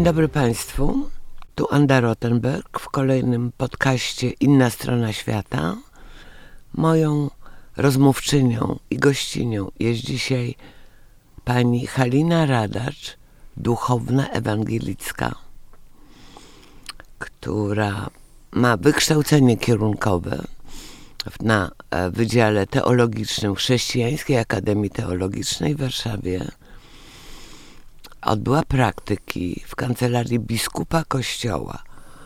Dzień dobry Państwu. Tu Anda Rottenberg w kolejnym podcaście Inna Strona Świata. Moją rozmówczynią i gościnią jest dzisiaj pani Halina Radacz, duchowna ewangelicka, która ma wykształcenie kierunkowe na e, Wydziale Teologicznym Chrześcijańskiej Akademii Teologicznej w Warszawie odbyła praktyki w kancelarii biskupa kościoła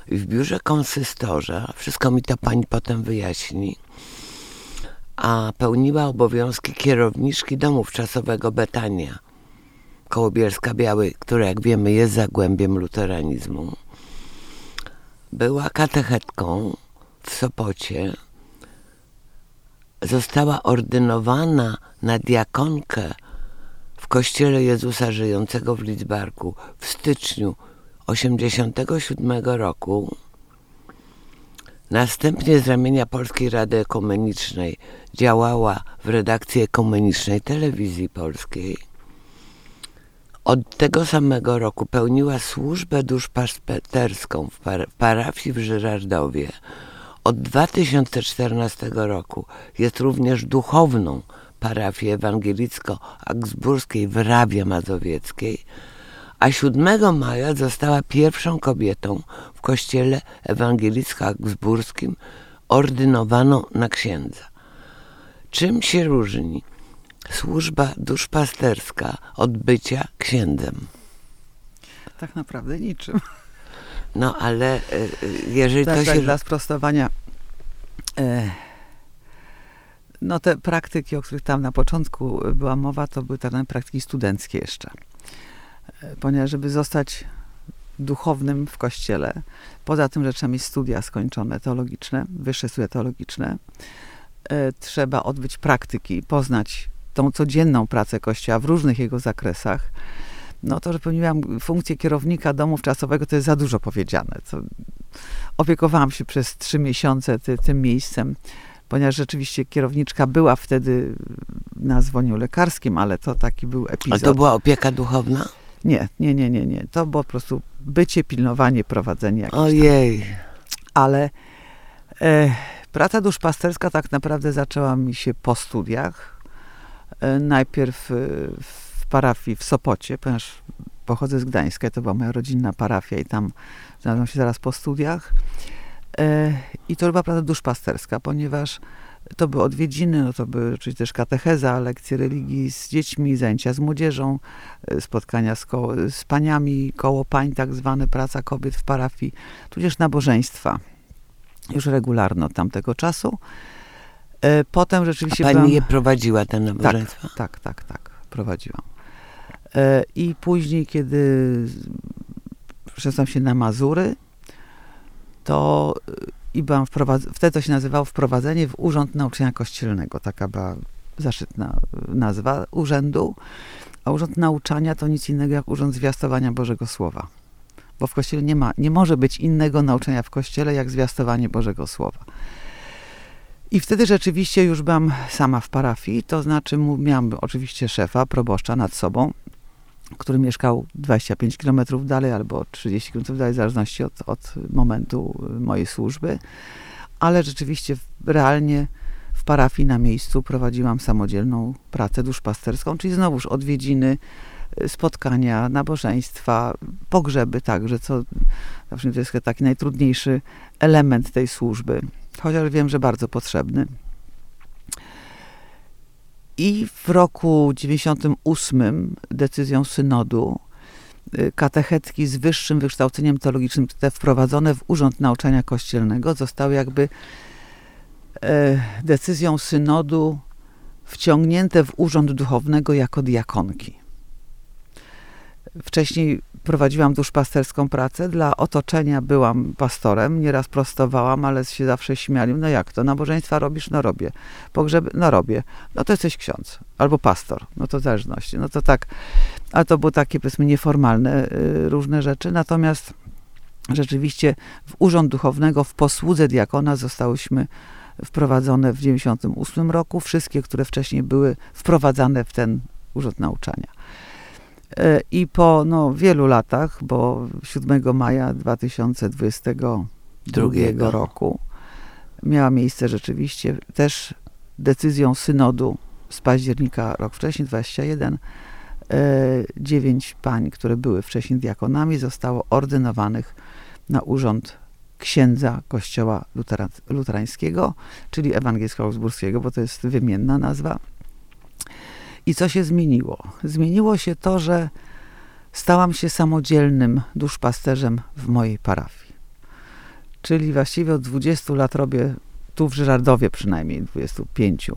i w biurze konsystorza. Wszystko mi to pani potem wyjaśni. A pełniła obowiązki kierowniczki domu wczasowego Betania koło Bielska Biały, które jak wiemy jest zagłębiem luteranizmu. Była katechetką w Sopocie. Została ordynowana na diakonkę kościele Jezusa Żyjącego w Lidzbarku w styczniu 1987 roku. Następnie z ramienia Polskiej Rady Ekumenicznej działała w redakcji ekumenicznej telewizji polskiej. Od tego samego roku pełniła służbę duszpasterską w, par w parafii w Żyrardowie. Od 2014 roku jest również duchowną parafii ewangelicko-augsburskiej w Rawie Mazowieckiej, a 7 maja została pierwszą kobietą w kościele ewangelicko-augsburskim ordynowaną na księdza. Czym się różni służba duszpasterska od bycia księdzem? Tak naprawdę niczym. No ale e, e, jeżeli tak, to tak, się... Dla sprostowania e, no te praktyki, o których tam na początku była mowa, to były tak naprawdę praktyki studenckie jeszcze. E, ponieważ żeby zostać duchownym w kościele, poza tym, że trzeba mieć studia skończone teologiczne, wyższe studia teologiczne, e, trzeba odbyć praktyki, poznać tą codzienną pracę kościoła w różnych jego zakresach. No to, że pełniłam funkcję kierownika domu wczasowego, to jest za dużo powiedziane. Opiekowałam się przez trzy miesiące ty, tym miejscem ponieważ rzeczywiście kierowniczka była wtedy na zwolnieniu lekarskim, ale to taki był epizod. A to była opieka duchowna? Nie, nie, nie, nie, nie. To było po prostu bycie, pilnowanie, prowadzenie jakieś Ojej. Tam. Ale e, praca duszpasterska tak naprawdę zaczęła mi się po studiach. E, najpierw e, w parafii w Sopocie, ponieważ pochodzę z Gdańska, to była moja rodzinna parafia i tam znalazłam się zaraz po studiach. E, I to była praca duszpasterska, ponieważ to były odwiedziny, no to były oczywiście też katecheza, lekcje religii z dziećmi, zajęcia z młodzieżą, e, spotkania z, koło, z paniami, koło pań, tak zwane praca kobiet w parafii, tudzież nabożeństwa, już regularno od tamtego czasu. E, potem rzeczywiście... A pani byłam... je prowadziła, te nabożeństwa? Tak, tak, tak, tak, prowadziłam. I później, kiedy przeszłam się na Mazury, to i byłam wtedy to się nazywało wprowadzenie w Urząd Nauczania Kościelnego. Taka była zaszczytna nazwa urzędu. A Urząd Nauczania to nic innego jak Urząd Zwiastowania Bożego Słowa. Bo w Kościele nie ma, nie może być innego nauczania w Kościele jak zwiastowanie Bożego Słowa. I wtedy rzeczywiście już byłam sama w parafii, to znaczy miałam oczywiście szefa, proboszcza nad sobą, który mieszkał 25 km dalej albo 30 km dalej, w zależności od, od momentu mojej służby. Ale rzeczywiście realnie w parafii na miejscu prowadziłam samodzielną pracę duszpasterską, czyli znowuż odwiedziny, spotkania, nabożeństwa, pogrzeby także, co to jest taki najtrudniejszy element tej służby, chociaż wiem, że bardzo potrzebny. I w roku 98 decyzją synodu y, katechetki z wyższym wykształceniem teologicznym, te wprowadzone w Urząd Nauczania Kościelnego, zostały jakby e, decyzją synodu wciągnięte w Urząd Duchownego jako diakonki. Wcześniej prowadziłam duszpasterską pracę. Dla otoczenia byłam pastorem, nieraz prostowałam, ale się zawsze śmiali. No jak to? Nabożeństwa robisz? No robię. Pogrzeby? No robię. No to jesteś ksiądz. Albo pastor. No to zależności. No to tak. Ale to były takie, powiedzmy, nieformalne y, różne rzeczy. Natomiast rzeczywiście w Urząd Duchownego, w posłudze diakona zostałyśmy wprowadzone w 98 roku. Wszystkie, które wcześniej były wprowadzane w ten Urząd Nauczania. E, I po no, wielu latach, bo 7 maja 2022 Drugiego. roku miała miejsce rzeczywiście też decyzją synodu z października rok wcześniej, 21, e, dziewięć pań, które były wcześniej diakonami, zostało ordynowanych na urząd księdza kościoła lutera, luterańskiego, czyli ewangelsko-augsburskiego, bo to jest wymienna nazwa. I co się zmieniło? Zmieniło się to, że stałam się samodzielnym duszpasterzem w mojej parafii. Czyli właściwie od 20 lat robię, tu w Żyrardowie przynajmniej 25,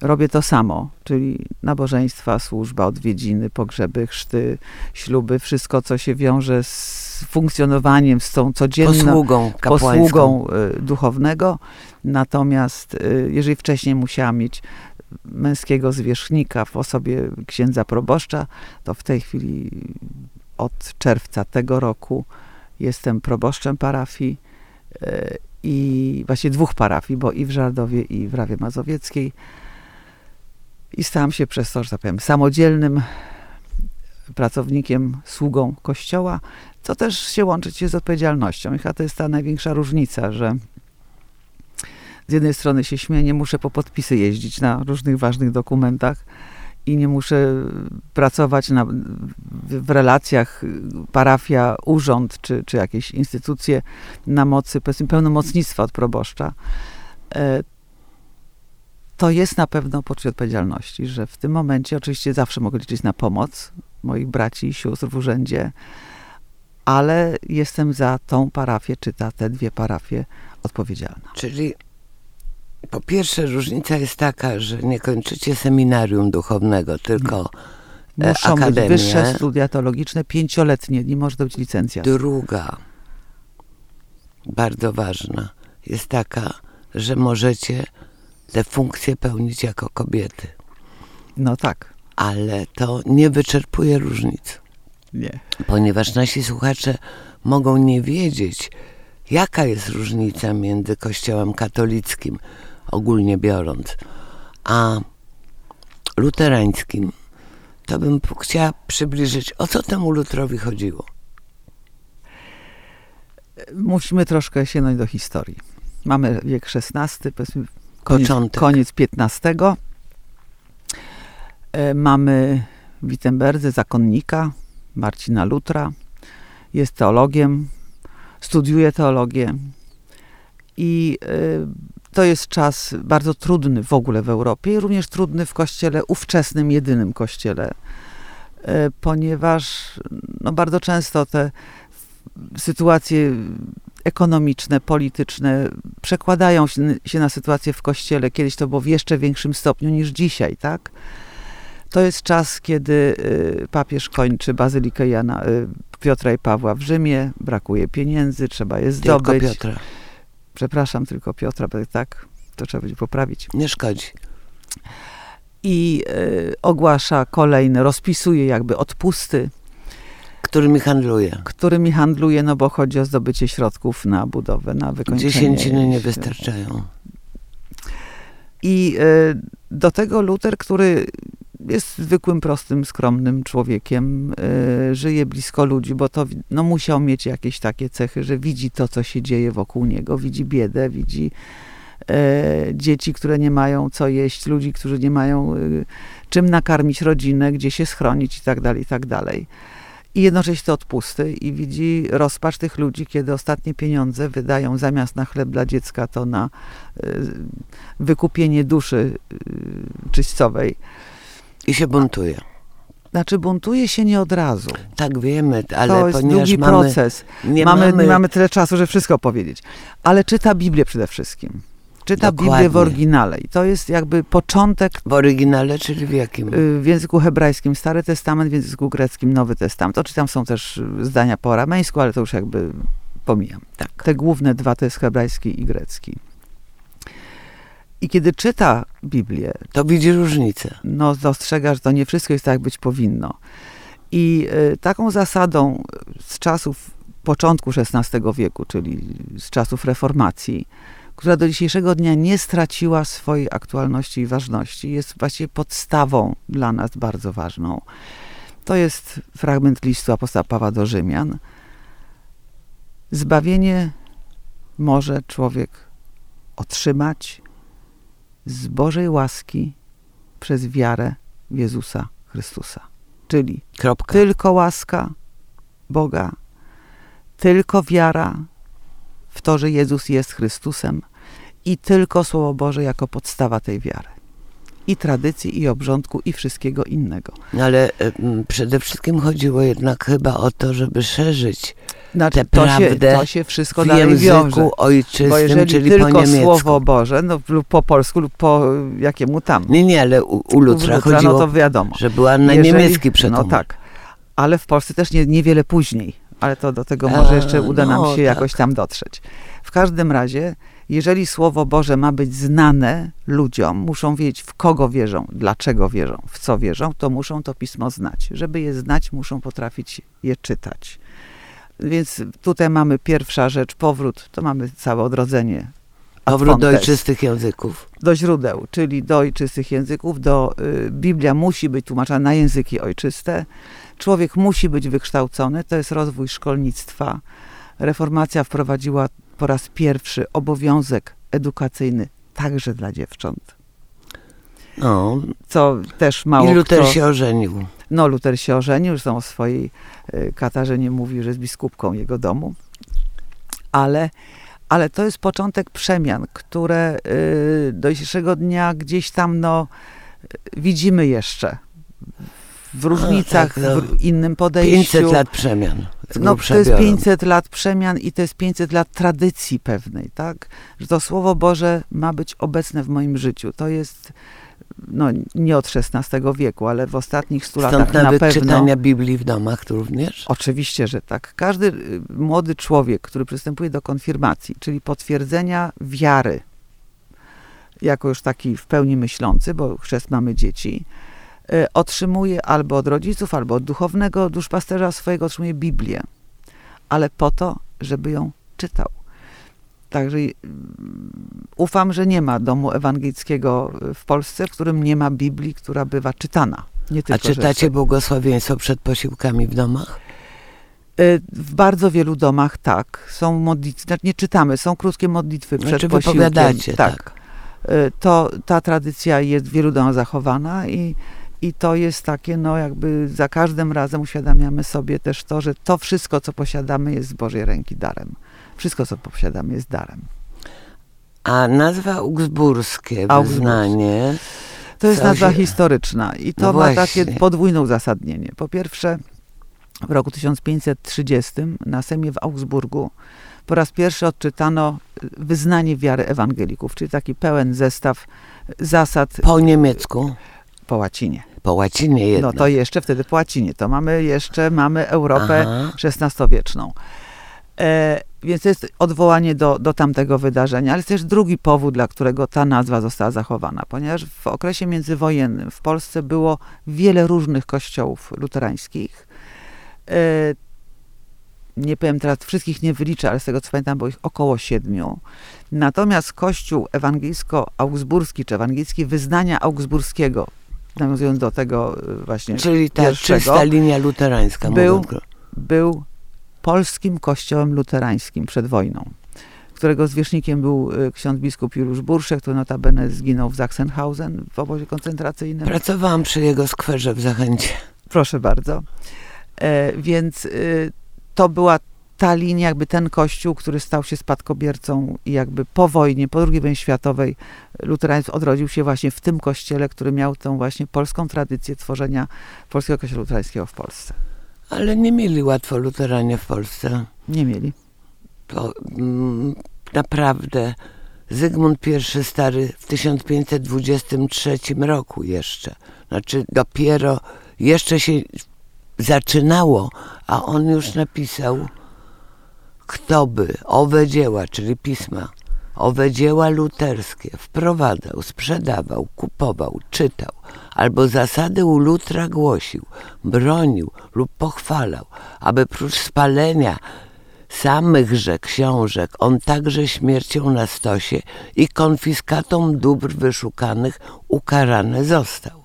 robię to samo, czyli nabożeństwa, służba, odwiedziny, pogrzeby, chrzty, śluby, wszystko, co się wiąże z funkcjonowaniem, z tą codzienną Posługą posługą y, duchownego. Natomiast y, jeżeli wcześniej musiałam mieć męskiego zwierzchnika w osobie księdza proboszcza, to w tej chwili od czerwca tego roku jestem proboszczem parafii y, i właśnie dwóch parafii, bo i w Żardowie i w Rawie Mazowieckiej. I stałam się przez to, że tak powiem, samodzielnym pracownikiem, sługą kościoła, co też się łączyć się z odpowiedzialnością. I chyba to jest ta największa różnica, że z jednej strony się śmieję, nie muszę po podpisy jeździć na różnych ważnych dokumentach i nie muszę pracować na, w relacjach parafia, urząd czy, czy jakieś instytucje na mocy powiedzmy pełnomocnictwa od proboszcza. E, To jest na pewno poczucie odpowiedzialności, że w tym momencie oczywiście zawsze mogę liczyć na pomoc moich braci i sióstr w urzędzie, ale jestem za tą parafię, czy za te dwie parafie odpowiedzialna. Czyli po pierwsze różnica jest taka, że nie kończycie seminarium duchownego, tylko E, Muszą być akademię. wyższe studia teologiczne, pięcioletnie, nie może być licencja. druga, bardzo ważna, jest taka, że możecie te funkcje pełnić jako kobiety. No tak. Ale to nie wyczerpuje różnic, Nie. ponieważ nasi słuchacze mogą nie wiedzieć, jaka jest różnica między Kościołem katolickim, ogólnie biorąc, a luterańskim. To bym chciała przybliżyć, o co temu Lutrowi chodziło. Musimy troszkę sięgnąć do historii. Mamy wiek XVI, powiedzmy koniec, Początek. koniec XV. E, Mamy w Wittenberdze zakonnika Marcina Lutra. Jest teologiem, studiuje teologię i e, to jest czas bardzo trudny w ogóle w Europie i również trudny w kościele, ówczesnym, jedynym kościele, e, ponieważ no, bardzo często te sytuacje ekonomiczne, polityczne przekładają się, na sytuację w kościele. Kiedyś to było w jeszcze większym stopniu niż dzisiaj, tak? To jest czas, kiedy y, papież kończy bazylikę Jana, y, Piotra i Pawła w Rzymie, brakuje pieniędzy, trzeba je Tylko zdobyć. Piotra. Przepraszam, tylko Piotra, bo tak, to trzeba będzie poprawić. Nie szkodzi. I y, ogłasza kolejne, rozpisuje jakby odpusty, Którymi handluje. którymi handluje, no bo chodzi o zdobycie środków na budowę, na wykończenie. Dziesięciny nie wystarczają. I e, do tego Luter, który jest zwykłym, prostym, skromnym człowiekiem, e, żyje blisko ludzi, bo to no, musiał mieć jakieś takie cechy, że widzi to, co się dzieje wokół niego, widzi biedę, widzi e, dzieci, które nie mają co jeść, ludzi, którzy nie mają e, czym nakarmić rodzinę, gdzie się schronić i tak dalej, i tak dalej. I jednocześnie to odpusty i widzi rozpacz tych ludzi, kiedy ostatnie pieniądze wydają zamiast na chleb dla dziecka, to na e, wykupienie duszy y, czyścowej. I się buntuje. Znaczy buntuje się nie od razu. Tak wiemy, ale to jest długi mamy, proces. nie mamy, mamy, nie mamy tyle czasu, żeby wszystko powiedzieć. Ale czyta Biblię przede wszystkim. Czyta Biblię w Dokładnie. oryginale. I to jest jakby początek w oryginale, czyli w jakim? y, w języku hebrajskim Stary Testament, w języku greckim Nowy Testament. Oczywiście tam są też y, zdania po aramejsku, ale to już jakby pomijam. Tak. Te główne dwa to jest hebrajski i grecki. I kiedy czyta Biblię, To widzi różnicę. no, dostrzega, że to nie wszystko jest tak, jak być powinno. I y, taką zasadą z czasów początku XVI wieku, czyli z czasów reformacji, która do dzisiejszego dnia nie straciła swojej aktualności i ważności, jest właściwie podstawą dla nas bardzo ważną. To jest fragment listu apostoła Pawła do Rzymian. Zbawienie może człowiek otrzymać z Bożej łaski przez wiarę w Jezusa Chrystusa. Czyli Kropka. tylko łaska Boga, tylko wiara w to, że Jezus jest Chrystusem i tylko Słowo Boże jako podstawa tej wiary. I tradycji, i obrządku, i wszystkiego innego. No ale em, przede wszystkim chodziło jednak chyba o to, żeby szerzyć Znaczy, Tę to, się, prawdę to się wszystko w dalej wiąże. języku ojczystym, Bo jeżeli czyli po tylko niemiecku. Słowo Boże, no, lub po polsku, lub po jakiemu tam. Nie, nie, ale u, u Lutra Lutra, chodziło, no to wiadomo. że była na Jeżeli- niemiecki przetłumacz. No tak. Ale w Polsce też nie, niewiele później. Ale to do tego może A, jeszcze uda nam no się tak. jakoś tam dotrzeć. W każdym razie, jeżeli Słowo Boże ma być znane ludziom, muszą wiedzieć w kogo wierzą, dlaczego wierzą, w co wierzą, to muszą to pismo znać. Żeby je znać, muszą potrafić je czytać. Więc tutaj mamy pierwsza rzecz, powrót, to mamy całe odrodzenie. Powrót do ojczystych języków. do źródeł, czyli do ojczystych języków, do y, Biblia musi być tłumaczona na języki ojczyste. Człowiek musi być wykształcony, to jest rozwój szkolnictwa. Reformacja wprowadziła po raz pierwszy obowiązek edukacyjny także dla dziewcząt, No, co też mało i Luter kto... się ożenił. No, Luter się ożenił, zresztą o swojej y, Katarzynie mówi, że jest biskupką jego domu. Ale, ale to jest początek przemian, które y, do dzisiejszego dnia gdzieś tam no, y, widzimy jeszcze. W różnicach, tak, no. w innym podejściu. 500 lat przemian. No, to jest biorą. 500 lat przemian i to jest 500 lat tradycji pewnej, tak? Że to Słowo Boże ma być obecne w moim życiu. To jest, no nie od XVI wieku, ale w ostatnich 100 Stąd latach na nawet pewno. czytania Biblii w domach również. Oczywiście, że tak. Każdy y, młody człowiek, który przystępuje do konfirmacji, czyli potwierdzenia wiary, jako już taki w pełni myślący, bo chrzest mamy dzieci, otrzymuje albo od rodziców, albo od duchownego duszpasterza swojego, otrzymuje Biblię, ale po to, żeby ją czytał. Także y, ufam, że nie ma domu ewangelickiego w Polsce, w którym nie ma Biblii, która bywa czytana. A tylko, że czytacie błogosławieństwo przed posiłkami w domach? Y, W bardzo wielu domach tak. Są modlitwy, znaczy nie czytamy, są krótkie modlitwy przed Znaczy posiłkiem. tak. Y, To, ta tradycja jest w wielu domach zachowana i, i to jest takie, no jakby za każdym razem uświadamiamy sobie też to, że to wszystko, co posiadamy jest z Bożej ręki darem. Wszystko, co posiadamy jest darem. A nazwa augsburskie, Augsburskie. wyznanie, To jest nazwa historyczna i to No ma takie podwójne uzasadnienie. Po pierwsze, w roku 1530 na Sejmie w Augsburgu po raz pierwszy odczytano wyznanie wiary ewangelików, czyli taki pełen zestaw zasad po niemiecku, po łacinie. po łacinie No jednak. to jeszcze wtedy po łacinie. To mamy jeszcze mamy Europę Aha. XVI-wieczną. E, więc to jest odwołanie do, do tamtego wydarzenia, ale jest też drugi powód, dla którego ta nazwa została zachowana, ponieważ w okresie międzywojennym w Polsce było wiele różnych kościołów luterańskich. E, nie powiem teraz, wszystkich nie wyliczę, ale z tego co pamiętam było ich około siedmiu. Natomiast kościół ewangelicko-augsburski, czy ewangelicki wyznania augsburskiego, nawiązując do tego e, właśnie Czyli ta pierwszego, czysta linia luterańska. był- był polskim kościołem luterańskim przed wojną, którego zwierzchnikiem był y, ksiądz biskup Juliusz Burszek, który notabene zginął w Sachsenhausen w obozie koncentracyjnym. Pracowałam przy jego skwerze w Zachęcie. Proszę bardzo. E, więc y, to była ta linia, jakby ten kościół, który stał się spadkobiercą i jakby po wojnie, po II wojnie światowej, luteranizm odrodził się właśnie w tym kościele, który miał tą właśnie polską tradycję tworzenia polskiego kościoła luterańskiego w Polsce. Ale nie mieli łatwo luteranie w Polsce. Nie mieli. To mm, naprawdę Zygmunt I Stary w 1523 roku jeszcze. Znaczy dopiero jeszcze się zaczynało, a on już napisał kto by owe dzieła, czyli pisma, owe dzieła luterskie wprowadzał, sprzedawał, kupował, czytał, albo zasady u lutra głosił, bronił lub pochwalał, aby prócz spalenia samychże książek on także śmiercią na stosie i konfiskatą dóbr wyszukanych ukarany został.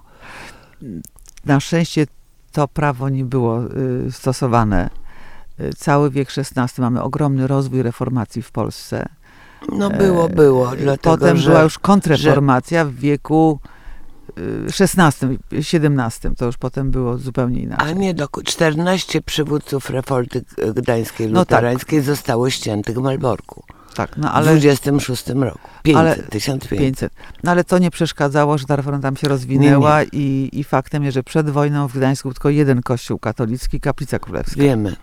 na szczęście to prawo nie było y, stosowane. Y, Cały wiek XVI mamy ogromny rozwój reformacji w Polsce. No było, było. Dlatego, Potem że była już kontrreformacja w wieku y, XVI, XVII. To już potem było zupełnie A inaczej. nie, do 14 przywódców refolty gdańskiej No tak. luterańskiej zostało ściętych w Malborku Tak, no w ale 26 roku. 500, Ale 1500. 500. No ale to nie przeszkadzało, że ta reforma tam się rozwinęła I, i faktem jest, że przed wojną w Gdańsku tylko jeden kościół katolicki, Kaplica Królewska. Wiemy.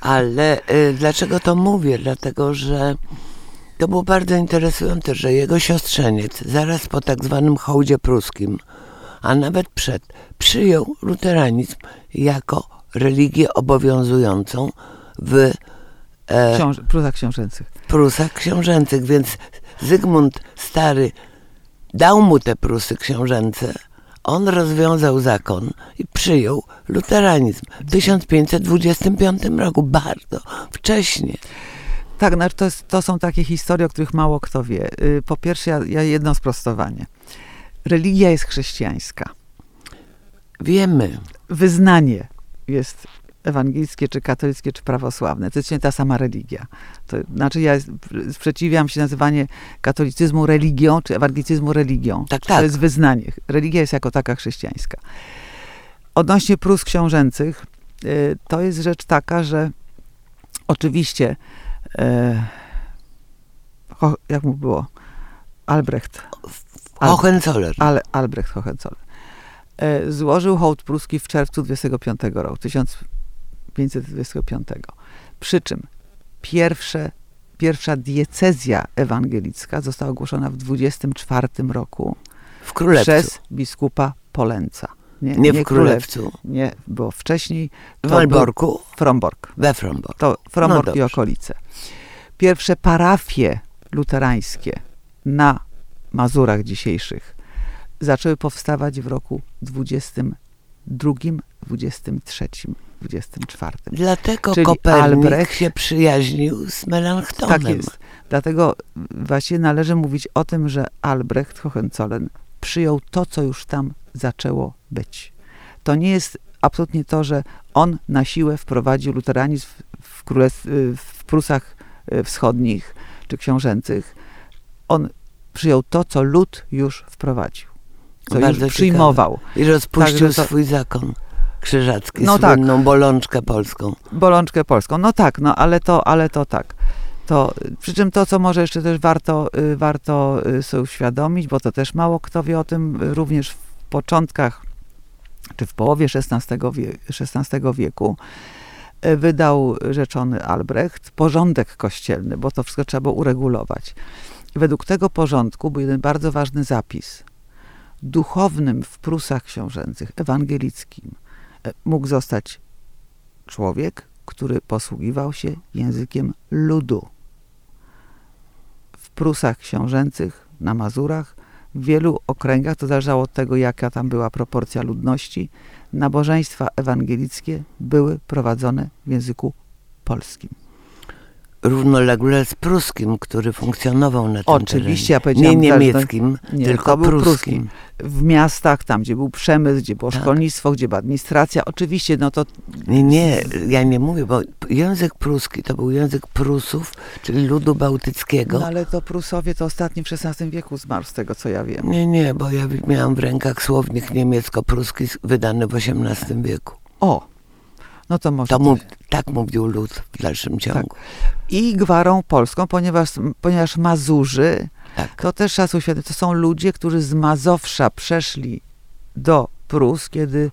Ale y, dlaczego to mówię? Dlatego, że to było bardzo interesujące, że jego siostrzeniec zaraz po tak zwanym hołdzie pruskim, a nawet przed, przyjął luteranizm jako religię obowiązującą w e, Książ- Prusach książęcych. Prusach książęcych, więc Zygmunt Stary dał mu te Prusy książęce, on rozwiązał zakon i przyjął luteranizm w 1525 roku, bardzo wcześnie. Tak, znaczy to, jest, to są takie historie, o których mało kto wie. Y, Po pierwsze, ja, ja jedno sprostowanie. Religia jest chrześcijańska. Wiemy, Wyznanie jest ewangelickie, czy katolickie, czy prawosławne. To jest nie ta sama religia. To, znaczy ja sprzeciwiam się nazywanie katolicyzmu religią, czy ewangelicyzmu religią. Tak, To tak. jest wyznanie. Religia jest jako taka chrześcijańska. Odnośnie prus książęcych, y, to jest rzecz taka, że oczywiście, e, jak mu było, Albrecht, Al- Hohenzollern. ale Albrecht Hohenzollern, e, złożył hołd pruski w czerwcu 25 roku, 1525. Przy czym pierwsze, pierwsza diecezja ewangelicka została ogłoszona w 24 roku w Królewcu. przez biskupa Polenca. nie, w Królewcu. Nie, bo wcześniej W był Fromborg. we Fromborg. To Fromborg No i okolice. Pierwsze parafie luterańskie na Mazurach dzisiejszych zaczęły powstawać w roku 22, 23, 24. Dlatego Czyli Kopernik Albrecht- się przyjaźnił z Melanchtonem. Tak jest. Dlatego właśnie należy mówić o tym, że Albrecht Hohenzollern przyjął to, co już tam zaczęło być. To nie jest absolutnie to, że on na siłę wprowadził luteranizm w, w Prusach e, wschodnich czy książęcych. On przyjął to, co lud już wprowadził. Co Bardzo już przyjmował. I rozpuścił to- swój zakon krzyżacki, No tak. słynną bolączkę polską. bolączkę polską. No tak, no ale to, ale to tak. To, przy czym to, co może jeszcze też warto, y, warto y, sobie uświadomić, bo to też mało kto wie o tym, również w początkach, czy w połowie XVI, wie, XVI wieku, y, wydał rzeczony Albrecht porządek kościelny, bo to wszystko trzeba było uregulować. Według tego porządku był jeden bardzo ważny zapis. Duchownym w Prusach książęcych, ewangelickim, mógł zostać człowiek, który posługiwał się językiem ludu. W Prusach książęcych, na Mazurach, w wielu okręgach, to zależało od tego, jaka tam była proporcja ludności, nabożeństwa ewangelickie były prowadzone w języku polskim. Równolegle z pruskim, który funkcjonował na tym Oczywiście, ja terenie. Nie powiedziałam, niemieckim, nie, tylko był pruskim. W miastach, tam gdzie był przemysł, gdzie było Tak. szkolnictwo, gdzie była administracja, oczywiście, no to Nie, nie, ja nie mówię, bo język pruski to był język Prusów, czyli ludu bałtyckiego. no, ale to Prusowie to ostatni w XVI wieku zmarł, z tego co ja wiem. Nie, nie, bo ja miałam w rękach słownik niemiecko-pruski wydany w XVIII wieku. O, no to może. To mów, tak mówił lud w dalszym ciągu. I gwarą polską, ponieważ, ponieważ Mazurzy, Tak. to też sobie uświadomić, to są ludzie, którzy z Mazowsza przeszli do Prus, kiedy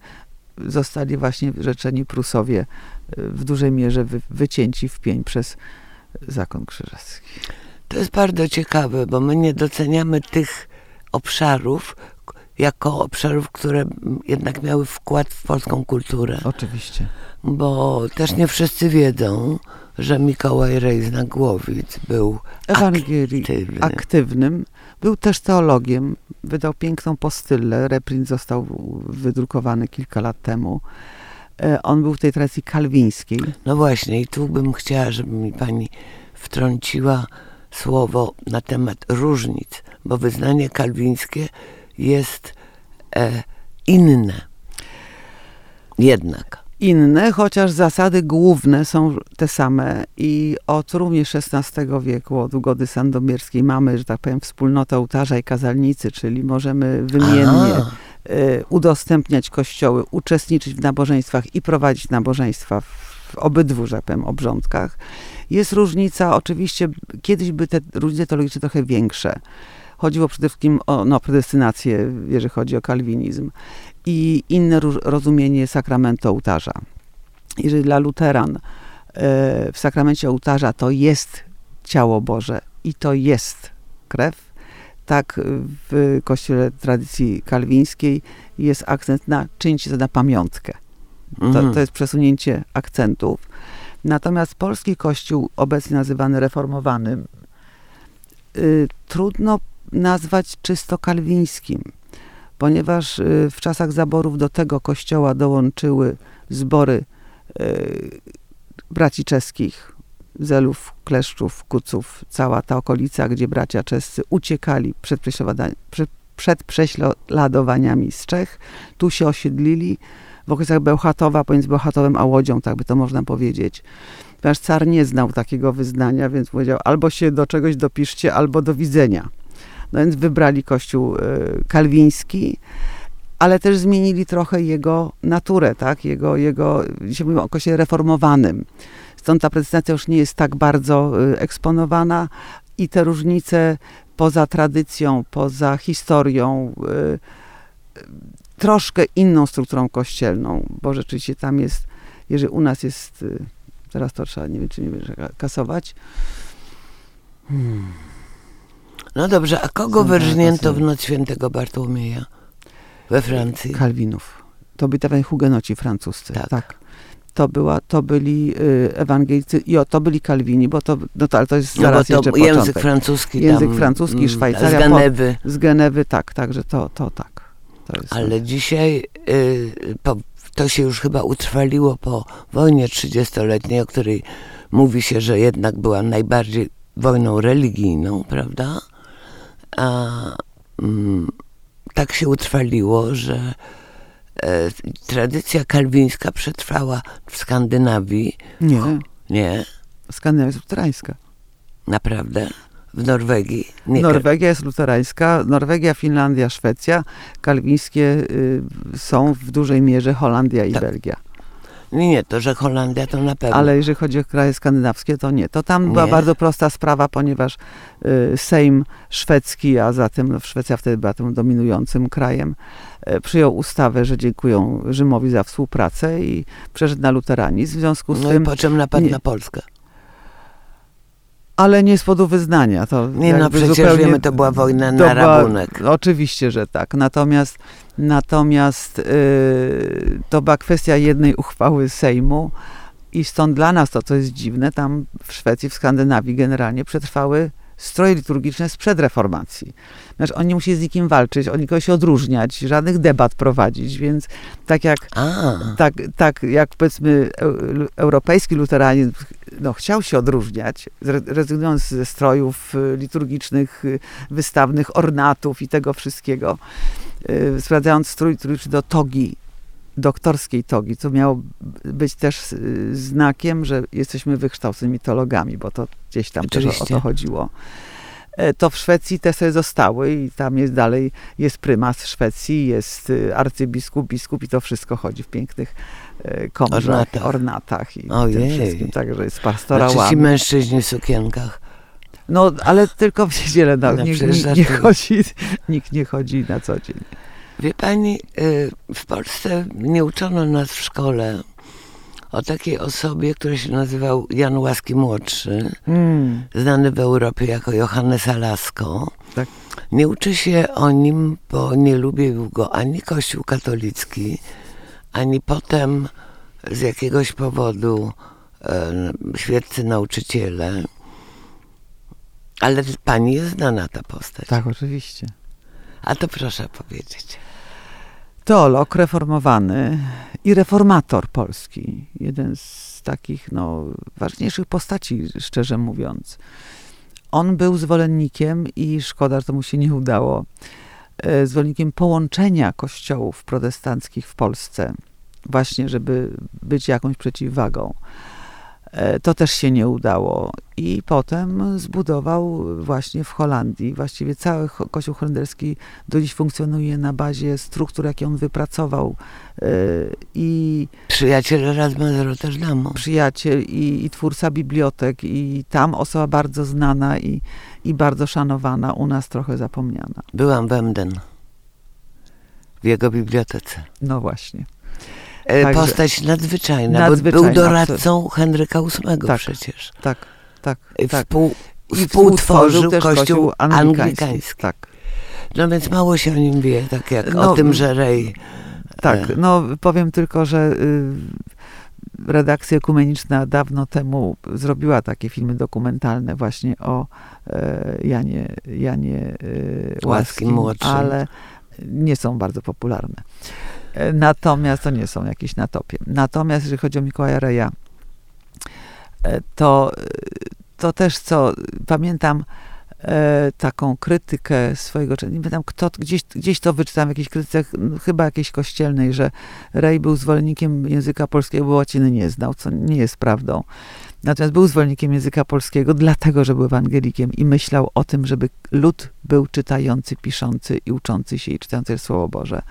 zostali właśnie rzeczeni Prusowie y, w dużej mierze wy, wycięci w pień przez zakon krzyżacki. To jest bardzo ciekawe, bo my nie doceniamy tych obszarów jako obszarów, które jednak miały wkład w polską kulturę. Oczywiście. Bo też nie wszyscy wiedzą, że Mikołaj Rejzna-Głowic był aktywny. aktywnym. Był też teologiem. Wydał piękną postylę. Reprint został wydrukowany kilka lat temu. E, On był w tej tradycji kalwińskiej. No właśnie, i tu bym chciała, żeby mi pani wtrąciła słowo na temat różnic, bo wyznanie kalwińskie jest e, inne Jednak. Inne, chociaż zasady główne są te same i od również XVI wieku, od ugody sandomierskiej mamy, że tak powiem, wspólnotę ołtarza i kazalnicy, czyli możemy wymiennie Aha. y, udostępniać kościoły, uczestniczyć w nabożeństwach i prowadzić nabożeństwa w obydwu, że tak powiem, obrządkach. Jest różnica, oczywiście kiedyś były te różnice teologiczne trochę większe. Chodziło przede wszystkim o no, predestynację, jeżeli chodzi o kalwinizm i inne rozumienie sakramentu ołtarza. Jeżeli dla luteran e, w sakramencie ołtarza to jest ciało Boże i to jest krew, tak w kościele tradycji kalwińskiej jest akcent na czyńcie to na pamiątkę. To, Mhm. to jest przesunięcie akcentów. Natomiast polski kościół, obecnie nazywany reformowanym, y, trudno nazwać czysto kalwińskim, ponieważ y, w czasach zaborów do tego kościoła dołączyły zbory y, braci czeskich, Zelów, Kleszczów, Kuców, cała ta okolica, gdzie bracia czescy uciekali przed, przed, prześladowaniami z Czech. Tu się osiedlili w okolicach Bełchatowa, pomiędzy Bełchatowem a Łodzią, tak by to można powiedzieć. Ponieważ car nie znał takiego wyznania, więc powiedział albo się do czegoś dopiszcie, albo do widzenia. No więc wybrali kościół e, kalwiński, ale też zmienili trochę jego naturę, tak? Jego, jego, dzisiaj mówimy o kościele reformowanym. Stąd ta prezentacja już nie jest tak bardzo e, eksponowana i te różnice poza tradycją, poza historią, e, troszkę inną strukturą kościelną, bo rzeczywiście tam jest, jeżeli u nas jest, teraz to trzeba, nie wiem, czy nie będzie kasować, No dobrze, a kogo wyrżnięto w noc świętego Bartłomieja we Francji? Kalwinów. To byli zwani hugenoci francuscy. Tak. Tak. To, była, to byli y, ewangelicy i to byli kalwini, bo to, no to, ale to jest No zaraz jeszcze to język początek. francuski Język francuski, mm, Szwajcaria, Z po- Genewy. Z Genewy, tak, także to, to tak. To jest, Ale dzisiaj y, po, to się już chyba utrwaliło po wojnie 30-letniej, o której mówi się, że jednak była najbardziej wojną religijną, prawda? A mm, tak się utrwaliło, że e, tradycja kalwińska przetrwała w Skandynawii. Nie, Nie, Skandynawia jest luterańska. naprawdę. W Norwegii. Nie, Norwegia jest luterańska, Norwegia, Finlandia, Szwecja. Kalwińskie y, są w dużej mierze Holandia i Tak. Belgia. Nie, nie, to, że Holandia to na pewno. Ale jeżeli chodzi o kraje skandynawskie, to nie. To tam była Nie? bardzo prosta sprawa, ponieważ y, Sejm szwedzki, a zatem no, Szwecja wtedy była tym dominującym krajem, y, przyjął ustawę, że dziękują Rzymowi za współpracę i przeszedł na luteranizm. W związku z no i tym, po czym napadł nie- na Polskę. Ale nie z powodu wyznania. To Nie, no przecież zupełnie- wiemy, to była wojna na była- rabunek. Oczywiście, że tak. Natomiast, natomiast yy, to była kwestia jednej uchwały Sejmu i stąd dla nas to, co jest dziwne, tam w Szwecji, w Skandynawii generalnie przetrwały stroje liturgiczne sprzed reformacji. Znaczy, oni nie musieli z nikim walczyć, oni nikogo się odróżniać, żadnych debat prowadzić, więc tak jak A, tak, tak jak powiedzmy eu- europejski luteranizm no, chciał się odróżniać, rezygnując ze strojów y, liturgicznych, y, wystawnych, ornatów i tego wszystkiego, y, sprowadzając strój liturgiczny do togi, doktorskiej togi, co miało być też y, znakiem, że jesteśmy wykształconymi teologami, bo to gdzieś tam też o, to chodziło. E, To w Szwecji te sobie zostały i tam jest dalej, jest prymas Szwecji, jest y, arcybiskup, biskup i to wszystko chodzi w pięknych e, komrzach, Ornatach. ornatach, i Ojej. tym wszystkim, także jest znaczy pastorałami. ci mężczyźni w sukienkach. No, ale tylko w niedzielę, no, No, nikt, nie chodzi, nikt nie chodzi na co dzień. Wie pani, y, w Polsce nie uczono nas w szkole o takiej osobie, który się nazywał Jan Łaski Młodszy, Mm, znany w Europie jako Johannes Alasko. Tak. Nie uczy się o nim, bo nie lubił go ani Kościół katolicki, ani potem z jakiegoś powodu e, świeccy nauczyciele. Ale pani jest znana ta postać. tak, oczywiście. A to proszę powiedzieć. Teolog reformowany i reformator polski. Jeden z takich no, ważniejszych postaci, szczerze mówiąc. On był zwolennikiem i szkoda, że to mu się nie udało, e, zwolennikiem połączenia kościołów protestanckich w Polsce. właśnie, żeby być jakąś przeciwwagą. E, To też się nie udało. I potem zbudował właśnie w Holandii, właściwie cały Kościół holenderski do dziś funkcjonuje na bazie struktur, jakie on wypracował. E, I Przyjaciel Erasma z Rotterdamu. przyjaciel, i, i twórca bibliotek, i tam osoba bardzo znana i, i bardzo szanowana, u nas trochę zapomniana. Byłam w Emden. W jego bibliotece. No właśnie. E, Także- Postać nadzwyczajna, bo Nadzwyczajna, był doradcą Henryka VIII Tak. przecież. Tak, tak, tak. Współ, I współtworzył też kościół anglikański. anglikański. Tak, No więc mało się o nim wie, tak jak No, o tym, że Rej... tak. E. No powiem tylko, że y, redakcja ekumeniczna dawno temu zrobiła takie filmy dokumentalne właśnie o e, Janie, Janie e, Łaskim Łaskim, młodszym. ale nie są bardzo popularne. Natomiast to nie są jakieś na topie. Natomiast jeżeli chodzi o Mikołaja Reja, e, to, e, to też co, pamiętam e, taką krytykę swojego, nie pamiętam kto, gdzieś, gdzieś to wyczytałem w jakiejś krytyce, ch- chyba jakiejś kościelnej, że Rej był zwolennikiem języka polskiego, bo łaciny nie znał, co nie jest prawdą. Natomiast był zwolennikiem języka polskiego, dlatego, że był ewangelikiem i myślał o tym, żeby lud był czytający, piszący i uczący się i czytający Słowo Boże.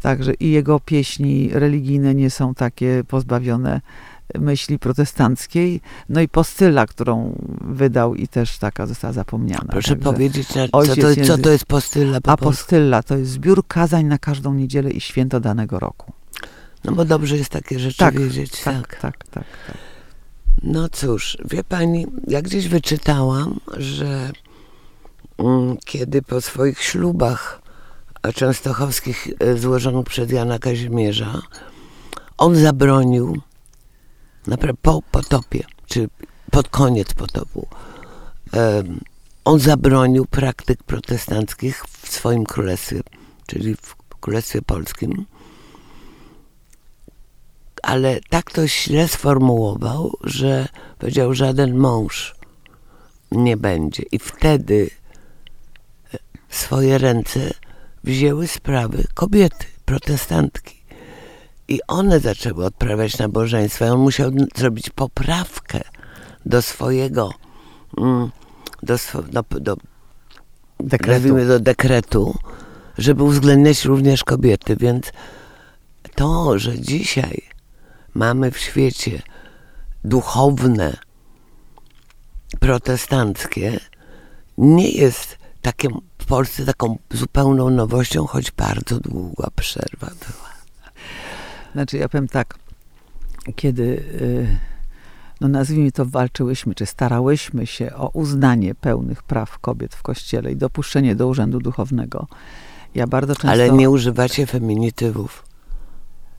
Także i jego pieśni religijne nie są takie pozbawione myśli protestanckiej. No i postyla, którą wydał i też taka została zapomniana. Proszę Także powiedzieć, co, to, co to jest postyla po? Apostylla to jest zbiór kazań na każdą niedzielę i święto danego roku. No bo dobrze jest takie rzeczy Tak, wiedzieć. Tak, Tak. tak, tak. tak. No cóż, wie pani, ja gdzieś wyczytałam, że mm, kiedy po swoich ślubach częstochowskich e, złożonych przez Jana Kazimierza, on zabronił po potopie, czy pod koniec potopu, on zabronił praktyk protestanckich w swoim królestwie, czyli w królestwie polskim. Ale tak to źle sformułował, że powiedział, żaden mąż nie będzie. I wtedy e, swoje ręce wzięły sprawy kobiety, protestantki. I one zaczęły odprawiać nabożeństwa. I on musiał zrobić poprawkę do swojego, mm, do, swo, do, do, Dekretu. do dekretu, żeby uwzględniać również kobiety. Więc to, że dzisiaj mamy w świecie duchowne, protestanckie, nie jest takim, w Polsce taką zupełną nowością, choć bardzo długa przerwa była. Znaczy, ja powiem tak, kiedy, y, no nazwijmy to, walczyłyśmy, czy starałyśmy się o uznanie pełnych praw kobiet w Kościele i dopuszczenie do urzędu duchownego, ja bardzo często... Ale nie używacie feminitywów.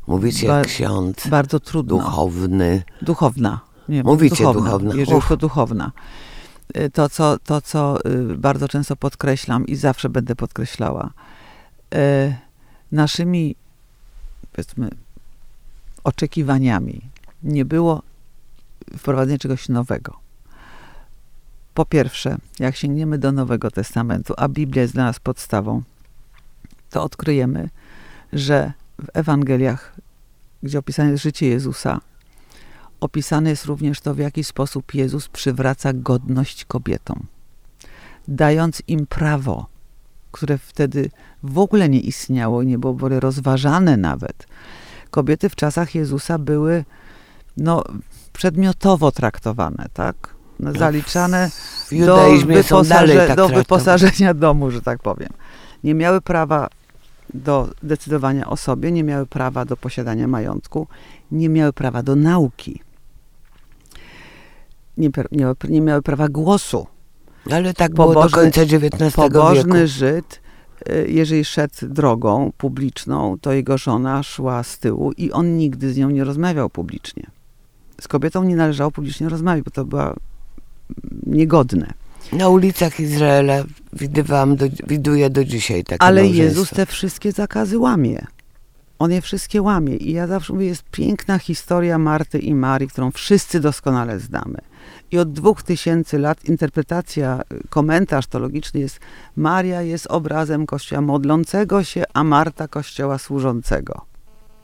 Mówicie Ba- jak ksiądz, Bardzo trudno. duchowny. Duchowna. Nie, Mówicie duchowna, duchowna. Jeżeli Uf. to duchowna. Y, To co, to, co y, bardzo często podkreślam i zawsze będę podkreślała, y, naszymi, powiedzmy, oczekiwaniami nie było wprowadzenia czegoś nowego. Po pierwsze, jak sięgniemy do Nowego Testamentu, a Biblia jest dla nas podstawą, to odkryjemy, że w Ewangeliach, gdzie opisane jest życie Jezusa, opisane jest również to, w jaki sposób Jezus przywraca godność kobietom, dając im prawo, które wtedy w ogóle nie istniało i nie było w ogóle rozważane nawet. Kobiety w czasach Jezusa były no, przedmiotowo traktowane, tak? No, zaliczane W do, wyposaże- tak do wyposażenia domu, że tak powiem. Nie miały prawa do decydowania o sobie, nie miały prawa do posiadania majątku, nie miały prawa do nauki. Nie, nie, miały- nie miały prawa głosu. Ale tak było do Pobożny- końca XIX Pobożny wieku. Żyd, y, jeżeli szedł drogą publiczną, to jego żona szła z tyłu i on nigdy z nią nie rozmawiał publicznie. Z kobietą nie należało publicznie rozmawiać, bo to była mm, niegodne. Na ulicach Izraela widywałam, do, widuję do dzisiaj takie Ale. Jezus te wszystkie zakazy łamie. On je wszystkie łamie. I ja zawsze mówię, jest piękna historia Marty i Marii, którą wszyscy doskonale znamy. I od dwóch tysięcy lat interpretacja, y, komentarz teologiczny jest Maria jest obrazem Kościoła modlącego się, a Marta Kościoła służącego.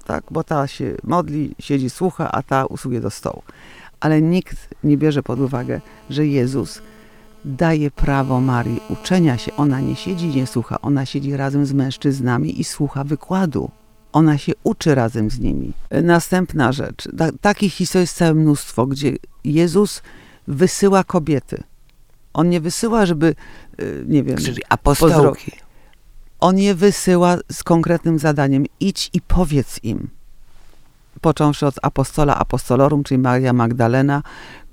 tak? Bo ta się modli, siedzi, słucha, a ta usługuje do stołu. Ale nikt nie bierze pod uwagę, że Jezus daje prawo Marii uczenia się. Ona nie siedzi, nie słucha. Ona siedzi razem z mężczyznami i słucha wykładu. Ona się uczy razem z nimi. Następna rzecz. Ta, takich historii jest całe mnóstwo, gdzie Jezus wysyła kobiety. On nie wysyła, żeby, y, nie wiem, Czyli apostołki. on je wysyła z konkretnym zadaniem. Idź i powiedz im. Począwszy od apostola apostolorum, czyli Maria Magdalena,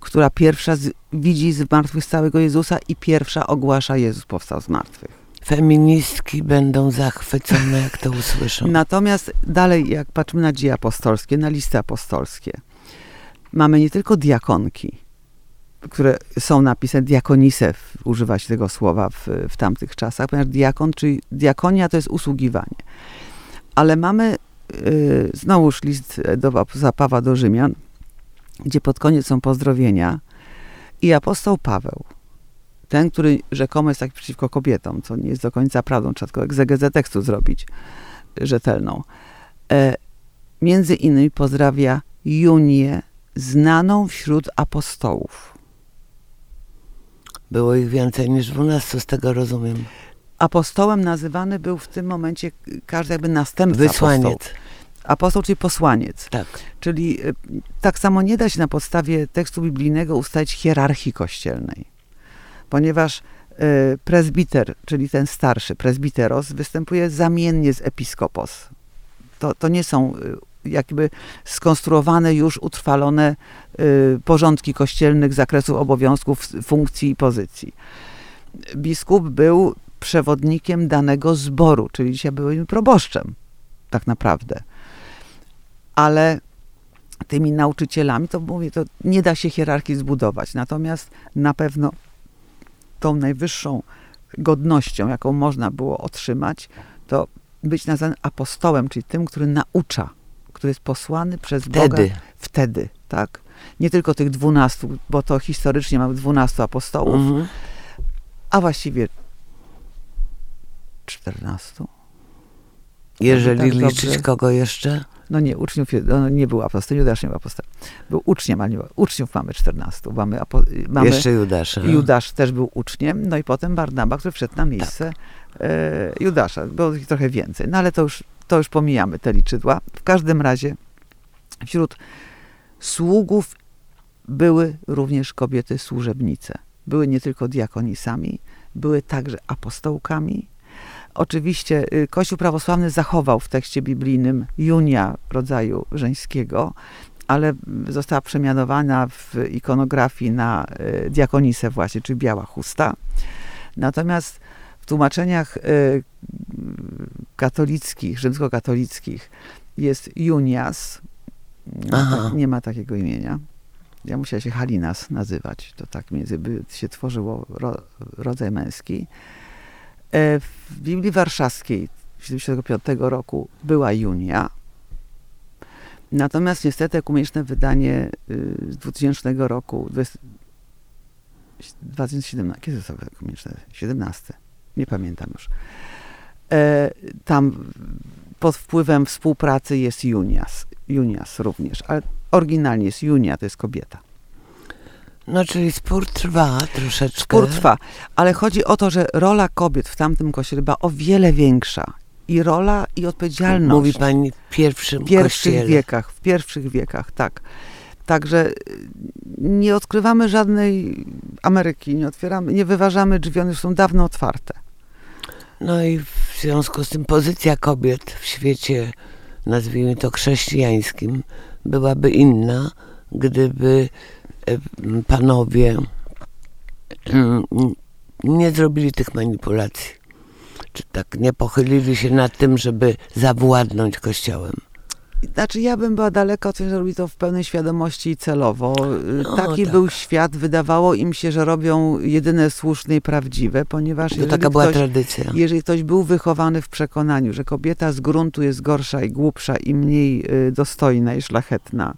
która pierwsza z, widzi zmartwychwstałego Jezusa i pierwsza ogłasza Jezus powstał z martwych. Feministki będą zachwycone, jak to usłyszą. Natomiast dalej, jak patrzymy na dzieje apostolskie, na listy apostolskie, mamy nie tylko diakonki, które są napisane, diakonise, używa się tego słowa w, w tamtych czasach, ponieważ diakon, czyli diakonia to jest usługiwanie. Ale mamy y, znowuż list do Zapawa do Rzymian, gdzie pod koniec są pozdrowienia i apostoł Paweł, ten, który rzekomo jest tak przeciwko kobietom, co nie jest do końca prawdą, trzeba tylko egzegezę tekstu zrobić rzetelną. E, między innymi pozdrawia Junię, znaną wśród apostołów. Było ich więcej niż 12, z tego rozumiem. Apostołem nazywany był w tym momencie każdy jakby następca. Wysłaniec. Apostoł, czyli posłaniec. Tak. Czyli y, tak samo nie da się na podstawie tekstu biblijnego ustalić hierarchii kościelnej, ponieważ y, prezbiter, czyli ten starszy, prezbiteros, występuje zamiennie z episkopos. To, to nie są y, jakby skonstruowane już, utrwalone y, porządki kościelnych z zakresu obowiązków, funkcji i pozycji. Biskup był przewodnikiem danego zboru, czyli dzisiaj byłym proboszczem, tak naprawdę ale tymi nauczycielami, to mówię, to nie da się hierarchii zbudować. Natomiast na pewno tą najwyższą godnością, jaką można było otrzymać, to być nazwany apostołem, czyli tym, który naucza, który jest posłany przez Boga Wtedy. wtedy, tak? Nie tylko tych dwunastu, bo to historycznie mamy dwunastu apostołów, Mhm. a właściwie czternastu. Jeżeli tak liczyć dobrze. kogo jeszcze? No nie, uczniów no nie był apostoł, Judasz nie był apostoł. Był uczniem, ale nie był. Uczniów mamy 14. Mamy, mamy Jeszcze Judasza. Judasz też był uczniem, no i potem Barnaba, który wszedł na miejsce e, Judasza. Było ich trochę więcej, no ale to już, to już pomijamy te liczydła. W każdym razie wśród sługów były również kobiety służebnice. Były nie tylko diakonisami, były także apostołkami. Oczywiście y, Kościół prawosławny zachował w tekście biblijnym junia rodzaju żeńskiego, ale została przemianowana w ikonografii na y, diakonisę właśnie, czy biała chusta. Natomiast w tłumaczeniach y, katolickich, rzymskokatolickich jest Junias. Aha. Nie ma takiego imienia. Ja musiała się Halinas nazywać. To tak między by się tworzyło ro, rodzaj męski. E, W Biblii Warszawskiej z 1975 roku była Junia. Natomiast niestety ekumeniczne wydanie y, z 2000 roku, 20 2017, kiedy to ekumeniczne? 17. Nie pamiętam już. E, Tam pod wpływem współpracy jest Junias. Junias również, ale oryginalnie jest Junia, to jest kobieta. No, czyli spór trwa troszeczkę. Spór trwa, ale chodzi o to, że rola kobiet w tamtym kościele była o wiele większa. I rola, i odpowiedzialność. Mówi pani w pierwszym w pierwszych kościele. wiekach, w pierwszych wiekach, tak. Także y, nie odkrywamy żadnej Ameryki, nie otwieramy, nie wyważamy drzwi, one już są dawno otwarte. No i w związku z tym pozycja kobiet w świecie, nazwijmy to chrześcijańskim, byłaby inna, gdyby e, panowie mm, nie zrobili tych manipulacji. Czy tak nie pochylili się nad tym, żeby zawładnąć kościołem. Znaczy ja bym była daleka od tego, że robi to w pełnej świadomości i celowo. Y, No, Taki tak. był świat, wydawało im się, że robią jedyne słuszne i prawdziwe, ponieważ To taka była ktoś, tradycja. jeżeli ktoś był wychowany w przekonaniu, że kobieta z gruntu jest gorsza i głupsza i mniej y, dostojna i szlachetna,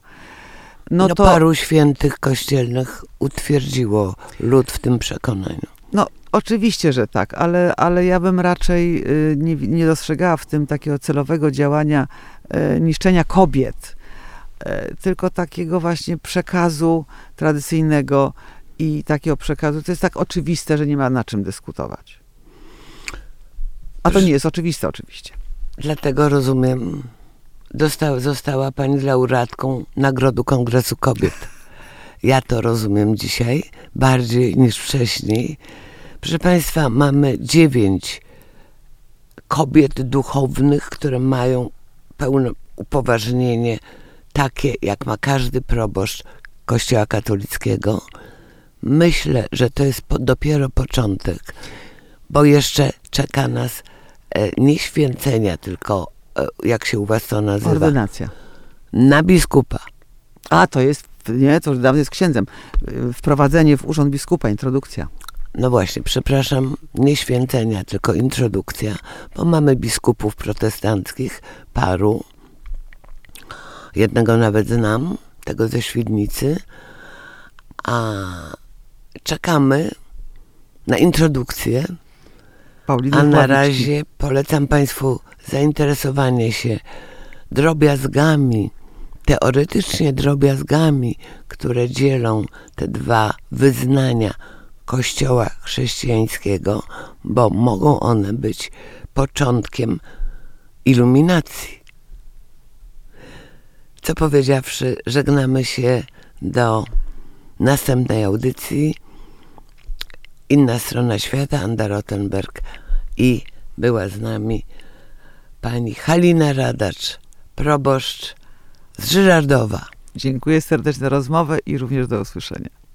no No, to paru świętych kościelnych utwierdziło lud w tym przekonaniu. No, oczywiście, że tak, ale, ale ja bym raczej y, nie, nie dostrzegała w tym takiego celowego działania niszczenia kobiet, e, tylko takiego właśnie przekazu tradycyjnego i takiego przekazu. To jest tak oczywiste, że nie ma na czym dyskutować. A to nie jest oczywiste oczywiście. Dlatego rozumiem, dosta, została pani laureatką Nagrody Kongresu Kobiet. Ja to rozumiem dzisiaj bardziej niż wcześniej. Proszę Państwa, mamy dziewięć kobiet duchownych, które mają pełne upoważnienie, takie jak ma każdy proboszcz Kościoła katolickiego. Myślę, że to jest po, dopiero początek, bo jeszcze czeka nas e, nie święcenia, tylko e, jak się u was to nazywa, Ordynacja. na biskupa. A, to jest, nie, to już dawno jest księdzem. Y, Wprowadzenie w urząd biskupa, introdukcja. No właśnie, przepraszam, nie święcenia, tylko introdukcja, bo mamy biskupów protestanckich, paru. Jednego nawet znam, tego ze Świdnicy. A czekamy na introdukcję, Paulina a na razie polecam Państwu zainteresowanie się drobiazgami, teoretycznie drobiazgami, które dzielą te dwa wyznania Kościoła chrześcijańskiego, bo mogą one być początkiem iluminacji. Co powiedziawszy, żegnamy się do następnej audycji. Inna strona świata, Anda Rottenberg i była z nami pani Halina Radacz, proboszcz z Żyrardowa. Dziękuję serdecznie za rozmowę i również do usłyszenia.